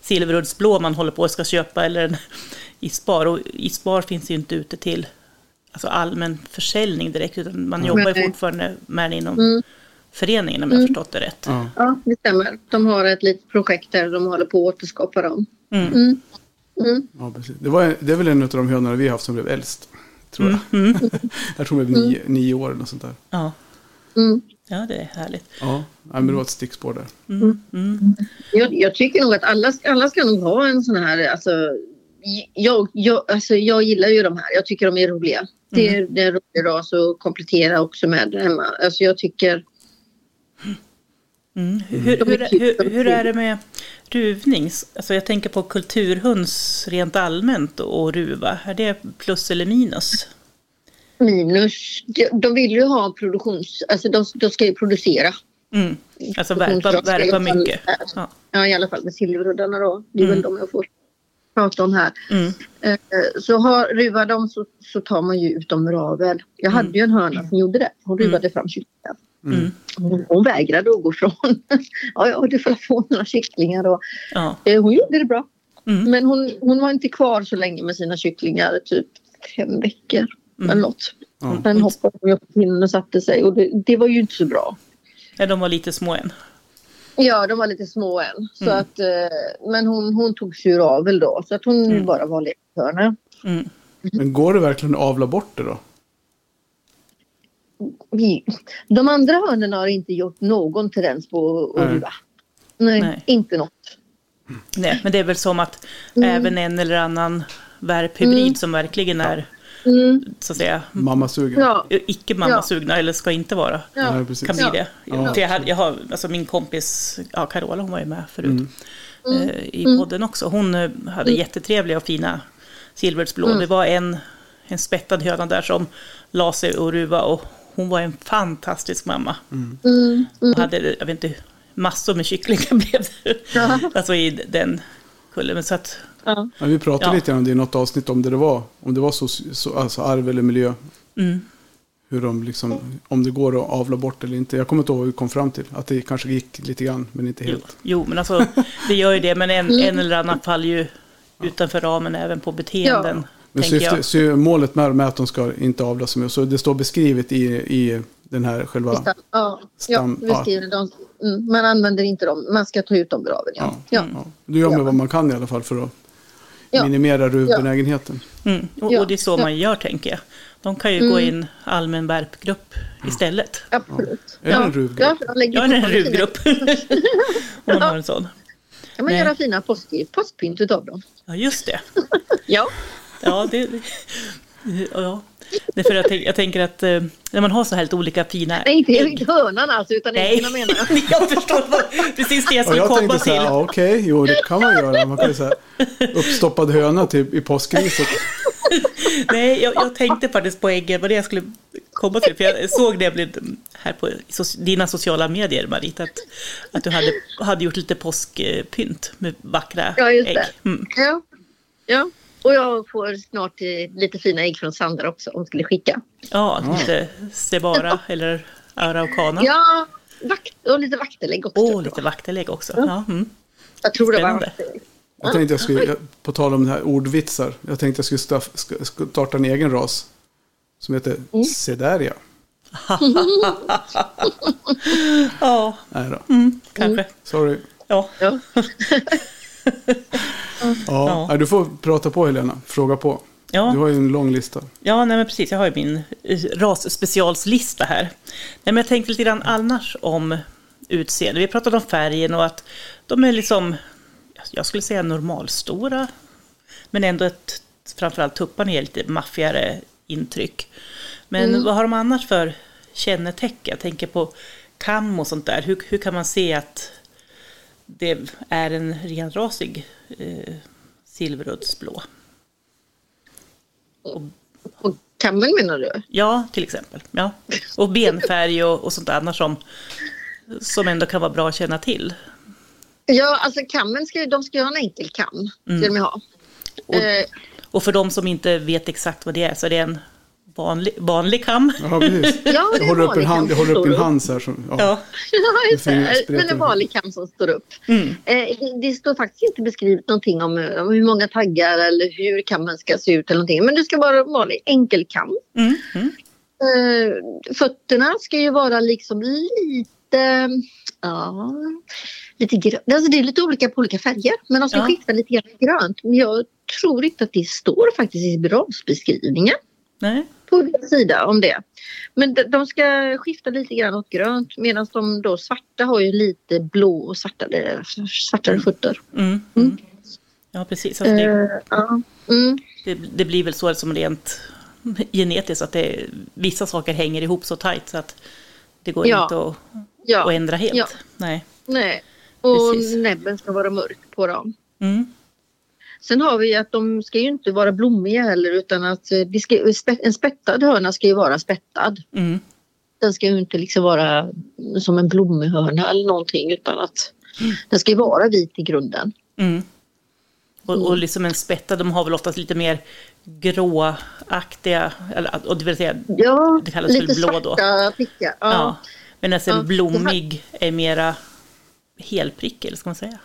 silveruddsblå man håller på att ska köpa eller en isbar. Och isbar finns ju inte ute till alltså allmän försäljning direkt utan man jobbar ju fortfarande med den inom föreningen om jag har förstått det rätt. Ja. Ja, det stämmer. De har ett litet projekt där de håller på att återskapa dem. Mm. Mm. Mm. Ja, precis. Det, var, det är väl en av de hönorna vi har haft som blev äldst. Tror jag. jag tror de blev nio, nio år eller något sånt där. Ja. Mm. ja, det är härligt. Ja, men det var ett stickspår där. Jag, jag tycker nog att alla, alla ska nog ha en sån här, alltså jag, jag, alltså jag gillar ju de här. Jag tycker de är roliga. Det är, det är en rolig ras att komplettera också med hemma. Alltså jag tycker, Mm. Hur, hur, hur, hur är det med ruvning? Alltså jag tänker på kulturhöns rent allmänt och ruva. Är det plus eller minus? minus, de, vill ju ha produktions, alltså de, de ska ju producera. Mm. Alltså värpa, mycket. Ja. Ja, i alla fall med silveruddarna då. Det är väl de jag får prata om här. Mm. Eh, Så har, ruvar de så, så tar man ju ut dem med ravel. Jag hade ju en höna som gjorde det. Hon ruvade fram kycklingar. Mm. Hon, hon vägrade att gå ifrån. ja, ja, du får få några kycklingar. Och, Ja. eh, hon gjorde det bra. Mm. Men hon, hon var inte kvar så länge med sina kycklingar. Typ fem veckor Mm. eller något. Ja. Sen hoppade hon upp på pinnen och satte sig. Och det, det var ju inte så bra. Ja, de var lite små än. Ja, de var lite små än. Så Mm. att, eh, men hon, hon tog sig ur avel då. Så att hon Mm. bara var lekhörna. Mm. Men går det verkligen att avla bort det då? Vi- De andra hönorna har inte gjort någon tendens på att Nej. ruva. Nej, Nej. inte något. Nej, men det är väl som att Mm. även en eller annan värphybrid som verkligen är Mm. så att säga Mammasugen? Ja, icke mammasugna eller ska inte vara. ja. Kan bli Ja. det. Ja. För jag, hade, jag har, alltså min kompis ja, Carola, hon var ju med förut Mm. eh, i podden också. Hon eh, hade jättetrevliga och fina silversblå. Mm. Det var en, en spättad höna där som la sig och ruva och hon var en fantastisk mamma. Mm. Hon hade, jag vet inte, massor med kycklingar blev det. Ja. Alltså i den kullen. Men så att, Ja. Ja, vi pratade Ja. lite om det i något avsnitt om det, det var. Om det var så, så, alltså arv eller miljö. mm, Hur de liksom, om det går att avla bort eller inte. Jag kommer inte ihåg vad vi kom fram till. Att det kanske gick lite grann, men inte jo, helt. jo, men alltså det gör ju det. Men en, Mm. en eller annan faller ju utanför ramen även på beteenden. Men tänker syfte, jag. sy, målet med dem är att de ska inte avlas så det står beskrivet i, i den här själva... Ja, ja, Stam- skriver dem. Mm, man använder inte dem. Man ska ta ut dem ur aveln. Ja. Ja. Ja. Ja. Då gör man Ja. vad man kan i alla fall för att Ja. minimera ruvbenägenheten. Mm, och, Ja, och det är så ja. man gör tänker jag. De kan ju Mm. gå in allmän värpgrupp istället. Absolut. Är det en ruvgrupp? Ja, Ja, det är en ruvgrupp. Om man har en sån. kan man Nej. göra fina påsk, påskpynt utav dem. Ja, just det. Ja. Ja, det, ja. det för jag, tänk, jag tänker att eh, när man har så här lite olika fina Nej, inte, ägg. inte hönan alltså, utan Nej, äggen menar jag. jag förstår vad, precis det jag Och skulle jag komma tänkte så till. här, ja, okej, jo det kan man göra. Man kan ju så här, uppstoppad höna typ i påskriset. Nej, jag, jag tänkte faktiskt på äggen, vad det jag skulle komma till. För jag såg det här på dina sociala medier, Marita, att, att du hade, hade gjort lite påskpynt med vackra Ja, just ägg. det. Mm. Ja. ja. Och jag får snart eh, lite fina ägg från Sandra också, om hon skulle skicka. Ja, lite Sebara eller Araucana. Ja, vakt, och lite vaktelägg också. Åh, lite vaktelägg också. Ja, mm. Jag tror det var spännande. Jag tänkte jag skulle, på tal om det här ordvitsar. Jag tänkte jag skulle staff, starta en egen ras. Som heter Mm. Sedaria. Ja, Nej då, mm, kanske. sorry. Ja. Ja. Ja, Ja. Du får prata på Helena, fråga på. Du Ja, har ju en lång lista. ja nej, men precis. Jag har ju min eh, rasspecialslista här. Nej, men jag tänkte lite grann annars om utseende. Vi pratade om färgen och att de är liksom, jag skulle säga normalstora. Men ändå ett, framförallt tupparna ger lite maffigare intryck. Men vad har de annars för kännetecken? Jag tänker på kam och sånt där. Hur, hur kan man se att det är en renrasig eh, silveruddsblå. Och kammen menar du? Ja, till exempel. Ja. Och benfärg och, och sånt annat som, som ändå kan vara bra att känna till. Ja, alltså kammen ska, de ska ju ha en enkel kam. Mm. Ska de ha. Och, eh. och för de som inte vet exakt vad det är så är det en vanlig, vanlig kam. Ja, precis. ja, jag håller upp en hand, jag håller upp en hand så här. Som, ja. ja. just det. Men en vanlig kam som står upp. Mm. Eh, det står faktiskt inte beskrivet någonting om, om, hur många taggar eller hur kammen ska se ut eller någonting. Men det ska vara en vanlig enkel kam. Mm. Mm. Eh, fötterna ska ju vara liksom lite... Ja, lite grönt. Alltså det är lite olika på olika färger. Men de ska ja. skifta lite grann grönt. Men jag tror inte att det står faktiskt i brasbeskrivningen. Nej på din sida om det. Men de, de ska skifta lite grann åt grönt medan de då svarta har ju lite blå och svartare, svartare fötter. Mm, mm. Ja precis. Alltså det, uh, mm. det, det, blir väl så som rent genetiskt att det, vissa saker hänger ihop så tajt så att det går ja. inte att, ja. att ändra helt. Ja. Nej. Nej. Och precis. näbben ska vara mörk på dem. Mm. Sen har vi att de ska ju inte vara blommiga heller utan att eh, ska, en spettad hörna ska ju vara spettad. Mm. Den ska ju inte liksom vara som en blommig hörna eller någonting utan att mm. den ska ju vara vit i grunden. Mm. Och, och mm. liksom en spettad, de har väl oftast lite mer gråaktiga, eller, och det vill säga, ja, det kallas lite väl blå då. Prickar, ja. ja. Men alltså en blommig är mera helprickig, eller ska man säga?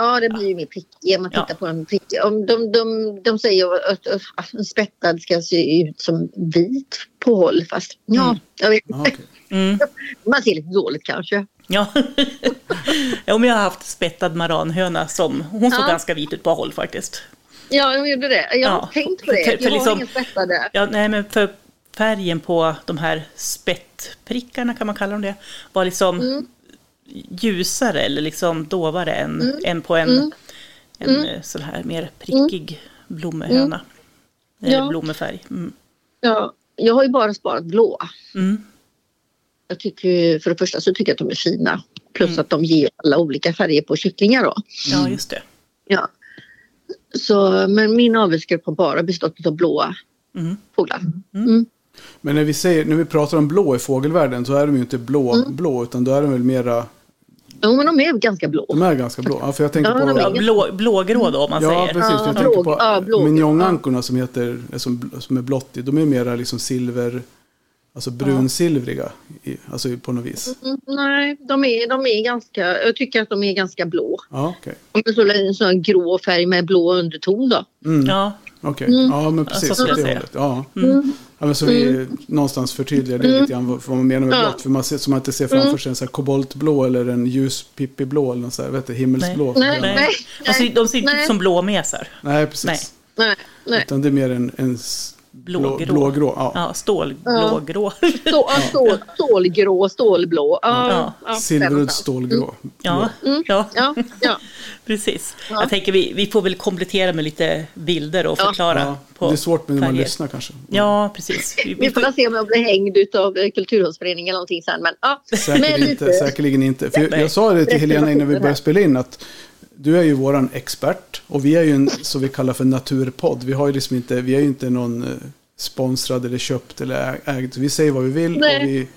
Ja, det blir ju mer prickig om man tittar ja. på en prickig. Om de, de, de säger att, en spettad ska se ut som vit på håll fast ja, mm. jag vet inte. Okay. Mm. Man ser lite dåligt kanske. Ja, ja men jag har haft spettad maranhöna som hon såg ja. ganska vit ut på håll faktiskt. Ja, hon gjorde det. Jag har ja. tänkt på det. För, för jag liksom, har ingen spettade. Ja, nej, men för färgen på de här spettprickarna kan man kalla dem det var liksom mm ljusare eller liksom dovare än, mm. än på en, mm. en mm. Eh, sån här mer prickig mm. blommehöna. Eller ja. blommefärg. Mm. Ja, jag har ju bara sparat blå. Mm. Jag tycker, för det första så tycker jag att de är fina. Plus att de ger alla olika färger på kycklingar då. Ja, just det. Ja. Så, men min avelsgrupp har bara bestått av blåa mm. fåglar. Mm. Men när vi, säger, när vi pratar om blå i fågelvärlden så är de ju inte blå, mm. blå utan då är de väl mera Jo, men de är ganska blå. De är ganska blå. Ja, för jag tänker ja, på... Ja, blå, blågrå då, om man ja, säger. Ja, precis. Ja, jag blå, tänker på ja, blå, minjongankorna som, heter, som, som är blått. De är mera liksom silver... Alltså brunsilvriga, i, alltså på något vis. Mm, nej, de är, de är ganska... Jag tycker att de är ganska blå. Ja. Okay. Om det en sån grå färg med blå underton då. Mm. Ja. Okej, okay. mm. ja men precis. Så det hållet. Ja. Mm. Ja, men så vi mm. någonstans förtydligar det lite grann vad, man menar med ja. blått. För man ser, så man inte ser framför mm. sig en så här koboltblå eller en ljus pippiblå eller något så här, vet du, himmelsblå. Nej, nej, nej. Alltså, de ser inte ut som blåmesar. Nej, precis. Nej. Nej, nej. Utan det är mer en, en blågrå. Blå, blågrå ja. ja, stålblågrå. Stå, stål, stålgrå, stålblå. Ja, ja. ja. Silverud stålgrå. Mm. Ja, mm. ja. ja, ja. precis. Ja. Jag tänker vi, vi får väl komplettera med lite bilder och förklara. Ja. På det är svårt när man lyssnar kanske. Ja, precis. Vi, vi får se om jag blir hängd av eh, Kulturhållsföreningen eller någonting sen. Men, ja. Säkert inte, lite... Säkerligen inte. För jag, jag sa det till Helena innan vi började spela in att du är ju våran expert och vi är ju en så vi kallar för naturpodd. Vi har ju liksom inte, vi är ju inte någon eh, sponsrad eller köpt eller ägd. Vi säger vad vi vill Nej. och vi,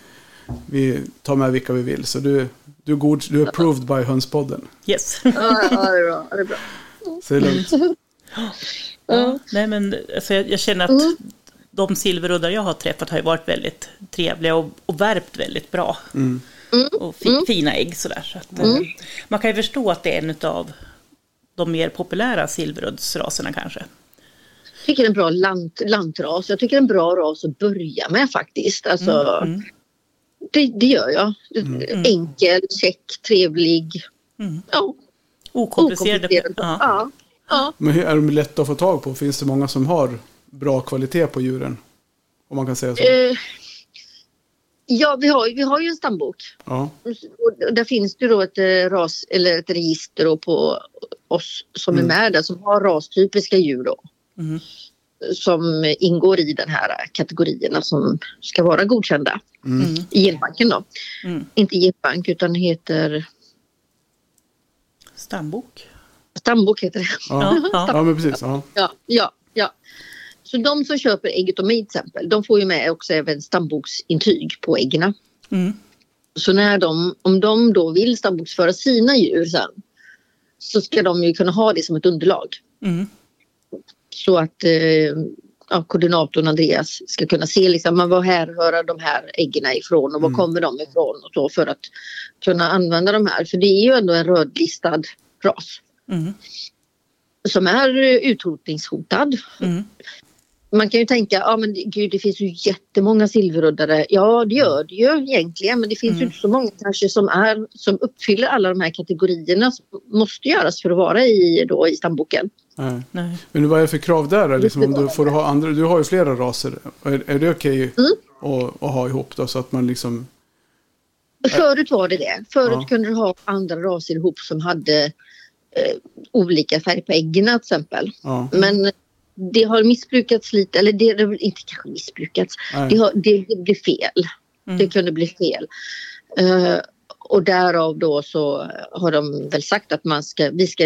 vi tar med vilka vi vill. Så du, du är, god, du är approved by Hönspodden. Yes. ja, ja, det är bra. Det är bra. Så det är lugnt. Ja, nej men alltså jag, jag känner att mm. de silveruddar jag har träffat har ju varit väldigt trevliga och, och värpt väldigt bra. Mm. Mm. Och fi, mm. fina ägg sådär. Så att, mm. Man kan ju förstå att det är en av de mer populära silveruddsraserna kanske. Jag tycker det är en bra lant, lantras. Jag tycker det är en bra ras att börja med faktiskt. Alltså, mm, mm. Det, det, gör jag. Mm. Enkel, check, trevlig. Mm. Ja. Okomplicerad. Okomplicerad. Ja. Ja. ja. Men är de lätta att få tag på? Finns det många som har bra kvalitet på djuren? Om man kan säga så. Eh, ja, vi har, vi har ju en stambok. Ja. Och där finns det då ett, eh, ras, eller ett register på oss som mm. är med där som har rastypiska djur. Då. Mm. Som ingår i den här kategorierna som ska vara godkända mm. i genbanken då. Mm. Inte genbank utan heter Stambok. stambok heter det. Ja, Ja, ja. ja men precis. Ja. Ja, ja, ja. Så de som köper ägget av mig till exempel, de får ju med också även stamboksintyg på äggen. Mm. Så när de, om de då vill stamboksföra sina djur sen så ska de ju kunna ha det som ett underlag. Mm. Så att eh, ja, koordinatorn Andreas ska kunna se liksom, men var härrör de här äggen ifrån och var Mm. kommer de ifrån och så för att kunna använda de här. För det är ju ändå en rödlistad ras Mm. som är utrotningshotad. Mm. Man kan ju tänka, ja men det- gud det finns ju jättemånga silveruddare. Ja det gör det ju egentligen men det finns ju Mm. inte så många kanske som, är, som uppfyller alla de här kategorierna som måste göras för att vara i, då, i stamboken. Nej. Nej. Men vad är det för krav där? Liksom, om du, får ha andra, du har ju flera raser. Är, är det okej Mm. att, att ha ihop då så att man liksom... Förut var det det. Förut Ja. kunde du ha andra raser ihop som hade eh, olika färg på äggen till exempel. Ja, Men det har missbrukats lite, eller det har inte kanske missbrukats. Det, har, det, det blir fel. Mm. Det kunde bli fel. Eh, och därav då så har de väl sagt att man ska, vi ska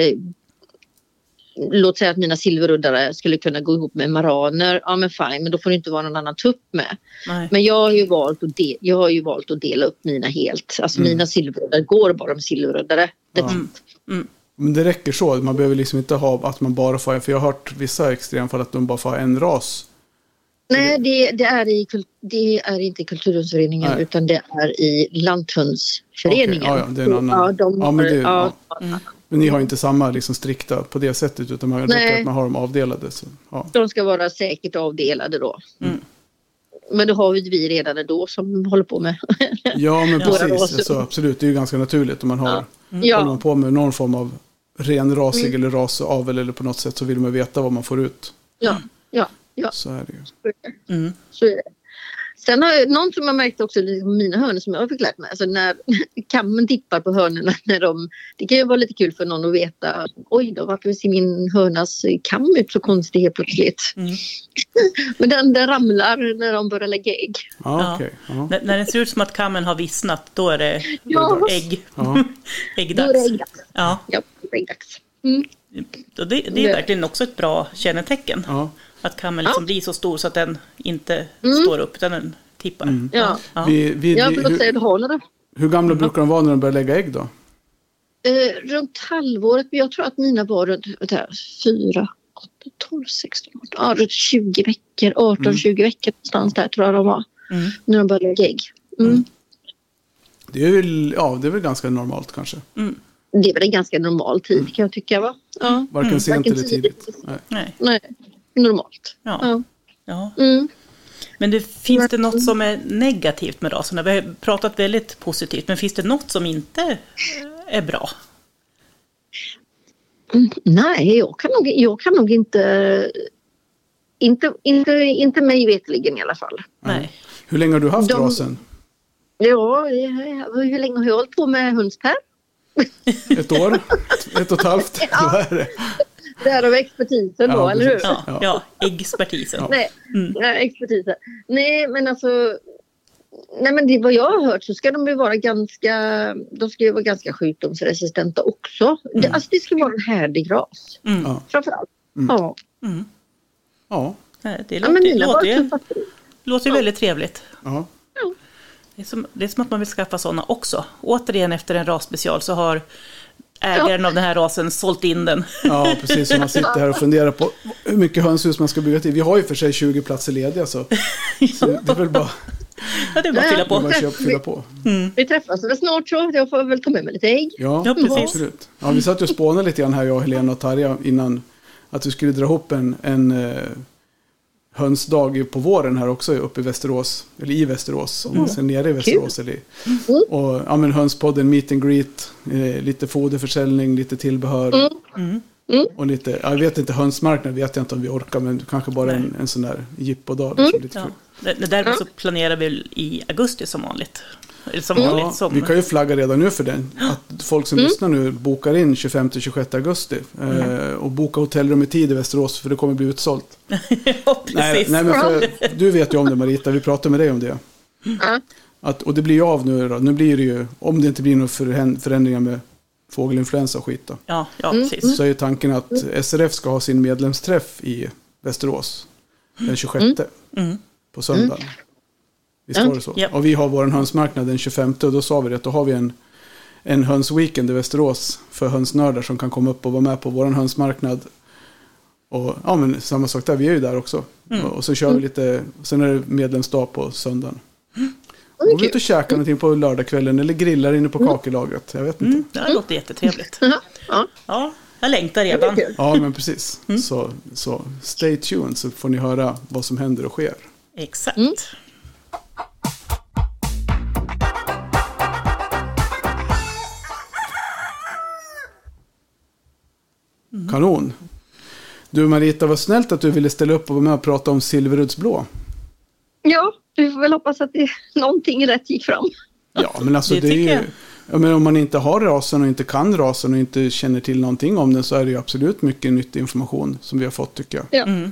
Låt säga att mina silveruddare skulle kunna gå ihop med maraner. Ja men fine, men då får det inte vara någon annan tupp med. Nej. Men jag har ju valt att, de, jag har ju valt att dela upp mina helt. Alltså Mm. mina silveruddare går bara med silveruddare. Det- Ja. Mm. Men det räcker så. Man behöver liksom inte ha att man bara får en. För jag har hört vissa extremfall att de bara får en ras. Nej, det, det, är i, det är inte i Kulturhundsföreningen Nej. utan det är i Lanthundsföreningen. Okej, ja, ja, det är en annan. Ja, de Ja, men det- ja, Mm. Men ni har inte samma liksom, strikta på det sättet. Utan man räcker att man har dem avdelade. Så, ja. De ska vara säkert avdelade då. Mm. Men det har ju vi redan ändå som håller på med. ja, men precis. Alltså, absolut, det är ju ganska naturligt. Om man har, Ja. håller ja, man på med någon form av renrasig eller rasavel eller på något sätt så vill man veta vad man får ut. ja, ja, ja. Så är det ju. Mm. Så är det. Sen har jag, någon som jag märkt också liksom mina hönor som jag fick lärt mig. Alltså när kammen tippar på hönorna. När de, det kan ju vara lite kul för någon att veta. Oj då, varför ser min hönas kam ut så konstigt helt plötsligt? Mm. Men den, den ramlar när de börjar lägga ägg. Ja, Ja. okej. Ja. När, när det ser ut som att kammen har vissnat, då är det Ja. ägg. Ja. Då är det Äggdags. äggdags. Ja, Ja, det är äggdags. Mm. det, det är verkligen också ett bra kännetecken. Ja. Att kammen liksom blir så stor så att den inte Mm. står upp, utan den tippar. Ja. Ja. Vi, vi, Ja, hur, hur gamla brukar de vara när de börjar lägga ägg då? Eh, runt halvåret, jag tror att mina var runt vänta, här, 4, 8, 12, 16, 18, ja, runt 20 veckor, 18-20 veckor någonstans där tror jag de var. Mm. När de började lägga ägg. Mm. Det är väl, ja, det är väl ganska normalt kanske. Mm. Det är väl en ganska normal tid kan jag tycka va? Ja. Varken Mm, sent varken eller tidigt. tidigt. Nej. Nej. Nej, normalt. Ja. Ja. Ja. Mm. Men det, finns det något som är negativt med raserna? Vi har pratat väldigt positivt, men finns det något som inte eh, är bra? Mm, Nej, jag kan nog, jag kan nog inte, inte, inte, inte mig vetligen i alla fall. Nej. Hur länge har du haft De- rasen? Ja, hur länge har jag hållit på med hönspär? Ett år? Ett och ett halvt? Ja. Vad är det? Därav expertisen då, Ja, eller hur? Ja, Ja. ja. expertisen. Ja. Nej, Mm. ja, expertisen. Nej, men alltså. Nej, men det vad jag har hört så ska de ju vara ganska. De ska ju vara ganska sjukdomsresistenta också. Det, Mm. alltså det ska vara en härdig ras. Mm. Ja. Framförallt. Mm. Ja. Mm. Ja. Det ja, låter, men mina var låter, ju, låter ju väldigt trevligt. ja. Det är, som, det är som att man vill skaffa sådana också. Återigen efter en rasspecial så har ägaren av den här rasen sålt in den. Ja, precis. Så man sitter här och funderar på hur mycket hönshus man ska bygga till. Vi har ju för sig 20 platser lediga så, så det är väl bara Ja, det är bara att fylla på. man köper, fylla på. Vi träffas väl snart så jag får väl ta med mig lite ägg. Ja, Ja, precis. absolut. Ja, vi satt ju och spånade lite grann här, jag, Helena och Tarja, innan att vi skulle dra ihop en, en eh, hönsdag på våren här också uppe i Västerås. Eller i Västerås, om man ser nere i Västerås. Eller, och ja, men hönspodden, meet and greet, eh, lite foderförsäljning, lite tillbehör. Mm. Och lite, jag vet inte, hönsmarknad vet jag inte om vi orkar, men kanske bara Nej. en, en sån där jippodag. Liksom, lite Ja. Däremot så planerar vi i augusti som vanligt. Som Ja, vanligt. Som, vi kan ju flagga redan nu för den. Att folk som lyssnar nu bokar in 25-26 augusti. Eh, och boka hotellrum i tid i Västerås för det kommer bli utsålt. ja, precis. Nej, nej, men för, du vet ju om det Marita, vi pratade med dig om det. Ja. Att, och det blir ju av nu då. Nu blir det ju, om det inte blir några förändringar med fågelinfluensa och skit då. Ja, ja Mm, precis. Så är ju tanken att SRF ska ha sin medlemsträff i Västerås den 26 Mm. på söndagen. Visst Mm. var det så? Ja. Och vi har vår hönsmarknad den 25 och då sa vi det att då har vi en, en hönsweekend i Västerås för hönsnördar som kan komma upp och vara med på vår hönsmarknad. Och ja, men samma sak där, vi är ju där också. Mm. Och, och så kör vi lite, sen är det medlemsdag på söndagen. är Går vi ut kul. och käkar någonting på lördagskvällen eller grillar inne på kakelagret. Jag vet inte. Mm, det låter jättetrevligt. Jaha, Ja, Ja, jag längtar redan. Ja, men precis. Mm. Så, så stay tuned så får ni höra vad som händer och sker. Exakt. Kanon. Du Marita, vad snällt att du ville ställa upp och vara med och prata om Silveruddsblå. Ja, vi får väl hoppas att det, någonting rätt gick fram. Ja, men alltså Det det, är ju... Ja, men om man inte har rasen och inte kan rasen och inte känner till någonting om den så är det ju absolut mycket nyttig information som vi har fått tycker jag. Ja. Mm.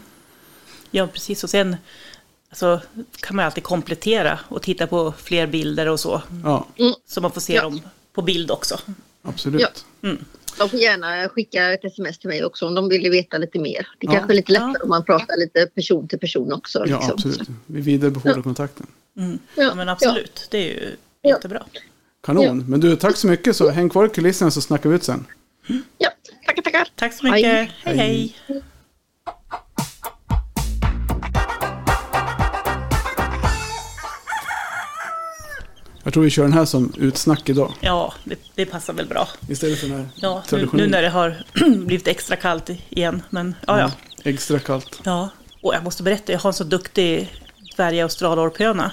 Ja, precis. Och sen alltså, kan man alltid komplettera och titta på fler bilder och så. Ja, Så man får se Ja. dem på bild också. absolut. Ja. De får gärna skicka ett sms till mig också om de vill veta lite mer. Det Ja. kanske är lite lättare Ja. om man pratar lite person till person också. Ja, liksom. absolut. Vi vidarebefordrar kontakten. Mm. Ja, Ja, men absolut, det är ju Ja. jättebra. Kanon. Ja. Men du, tack så mycket. Så häng kvar i kulisserna så snackar vi ut sen. Ja, tackar, tackar. Tack så mycket. Hej. hej. hej. Jag tror vi kör den här som utsnack idag. Ja, det, det passar väl bra. Istället för den här Ja, nu, nu när det har blivit extra kallt igen. Men ja, ja. Extra kallt. ja. Och jag måste berätta, jag har en så duktig dvärg australorphöna.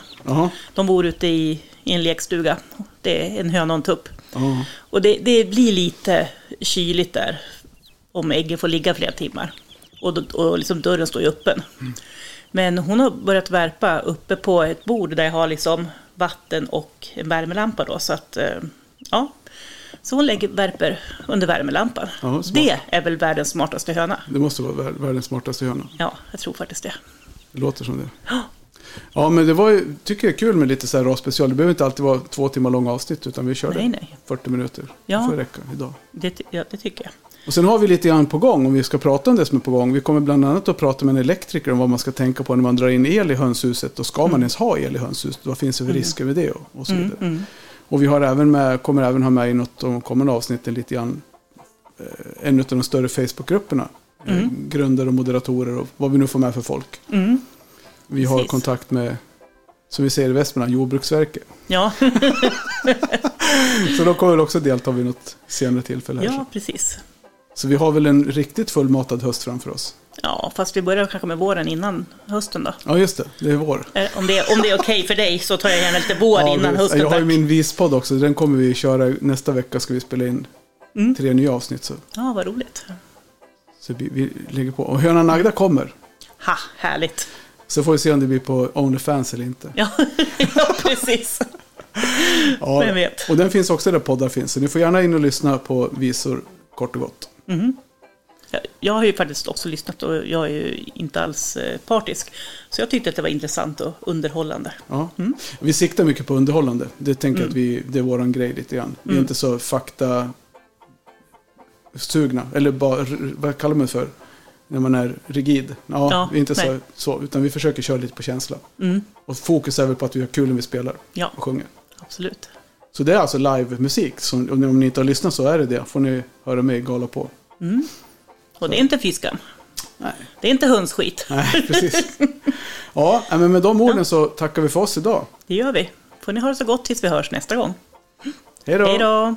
De bor ute i, i en lekstuga. Det är en höna och en tupp. Ja. Och det, det blir lite kyligt där om äggen får ligga flera timmar. Och, och liksom dörren står ju öppen. Men hon har börjat värpa uppe på ett bord där jag har liksom vatten och en värmelampa då. Så att, eh, ja. Så hon lägger värper under värmelampan. Ja, det är väl världens smartaste höna. Det måste vara vär- världens smartaste höna. Ja, jag tror faktiskt det. Det låter som det. Ja, men det var ju, tycker jag är kul med lite så här rasspecial. Det behöver inte alltid vara två timmar långa avsnitt, utan vi körde Nej, nej. 40 minuter. Ja. Det får räcka idag. Det, ja, det tycker jag. Och sen har vi lite grann på gång, om vi ska prata om det som är på gång. Vi kommer bland annat att prata med en elektriker om vad man ska tänka på när man drar in el i hönshuset. Och ska man ens ha el i hönshuset? Vad finns det för risker med det? Och, och så vidare. Mm. Och vi har även med, kommer även ha med i något av de kommande avsnitten lite grann eh, en av de större Facebookgrupperna. Eh, Mm. grundare och moderatorer och vad vi nu får med för folk. Mm. Vi har Precis. kontakt med, som vi säger i Västmanland, Jordbruksverket. Ja, Så de kommer väl också delta vid något senare tillfälle. Här. ja, precis. Så vi har väl en riktigt fullmatad höst framför oss. Ja, fast vi börjar kanske med våren innan hösten då. Ja, just det. Det är vår. Eh, Om det, om det är okej för dig så tar jag gärna lite vår Ja, innan hösten. jag har ju min vispodd också. Den kommer vi köra nästa vecka. Ska vi spela in Mm. tre nya avsnitt. Så, Ja, vad roligt. så vi, vi lägger på. Och Hönan Agda kommer. Ha, härligt. Så får vi se om det blir på Onlyfans eller inte. Ja, ja precis. Ja, Vem vet? Och den finns också där poddar finns. Så ni får gärna in och lyssna på visor kort och gott. Jag- Jag har ju faktiskt också lyssnat och jag är ju inte alls eh, partisk. Så jag tyckte att det var intressant och underhållande. Ja. Mm. Vi siktar mycket på underhållande. Det tänker jag att vi, det är våran grej lite grann. Vi är Mm. inte så fakta sugna. Eller bara, vad kallar man det för? När man är rigid. Ja, Ja, vi är inte så, så. Utan vi försöker köra lite på känsla. Mm, Och fokus är väl på att vi har kul när vi spelar ja, och sjunger. absolut. Så det är alltså live-musik. Om ni inte har lyssnat så är det det. Får ni höra mig gala på. Mm. Och det är inte fiskam. Nej, Det är inte hönsskit. Nej precis. ja, men med de orden så tackar vi för oss idag. Det gör vi. Får ni ha det så gott tills vi hörs nästa gång. Hej då!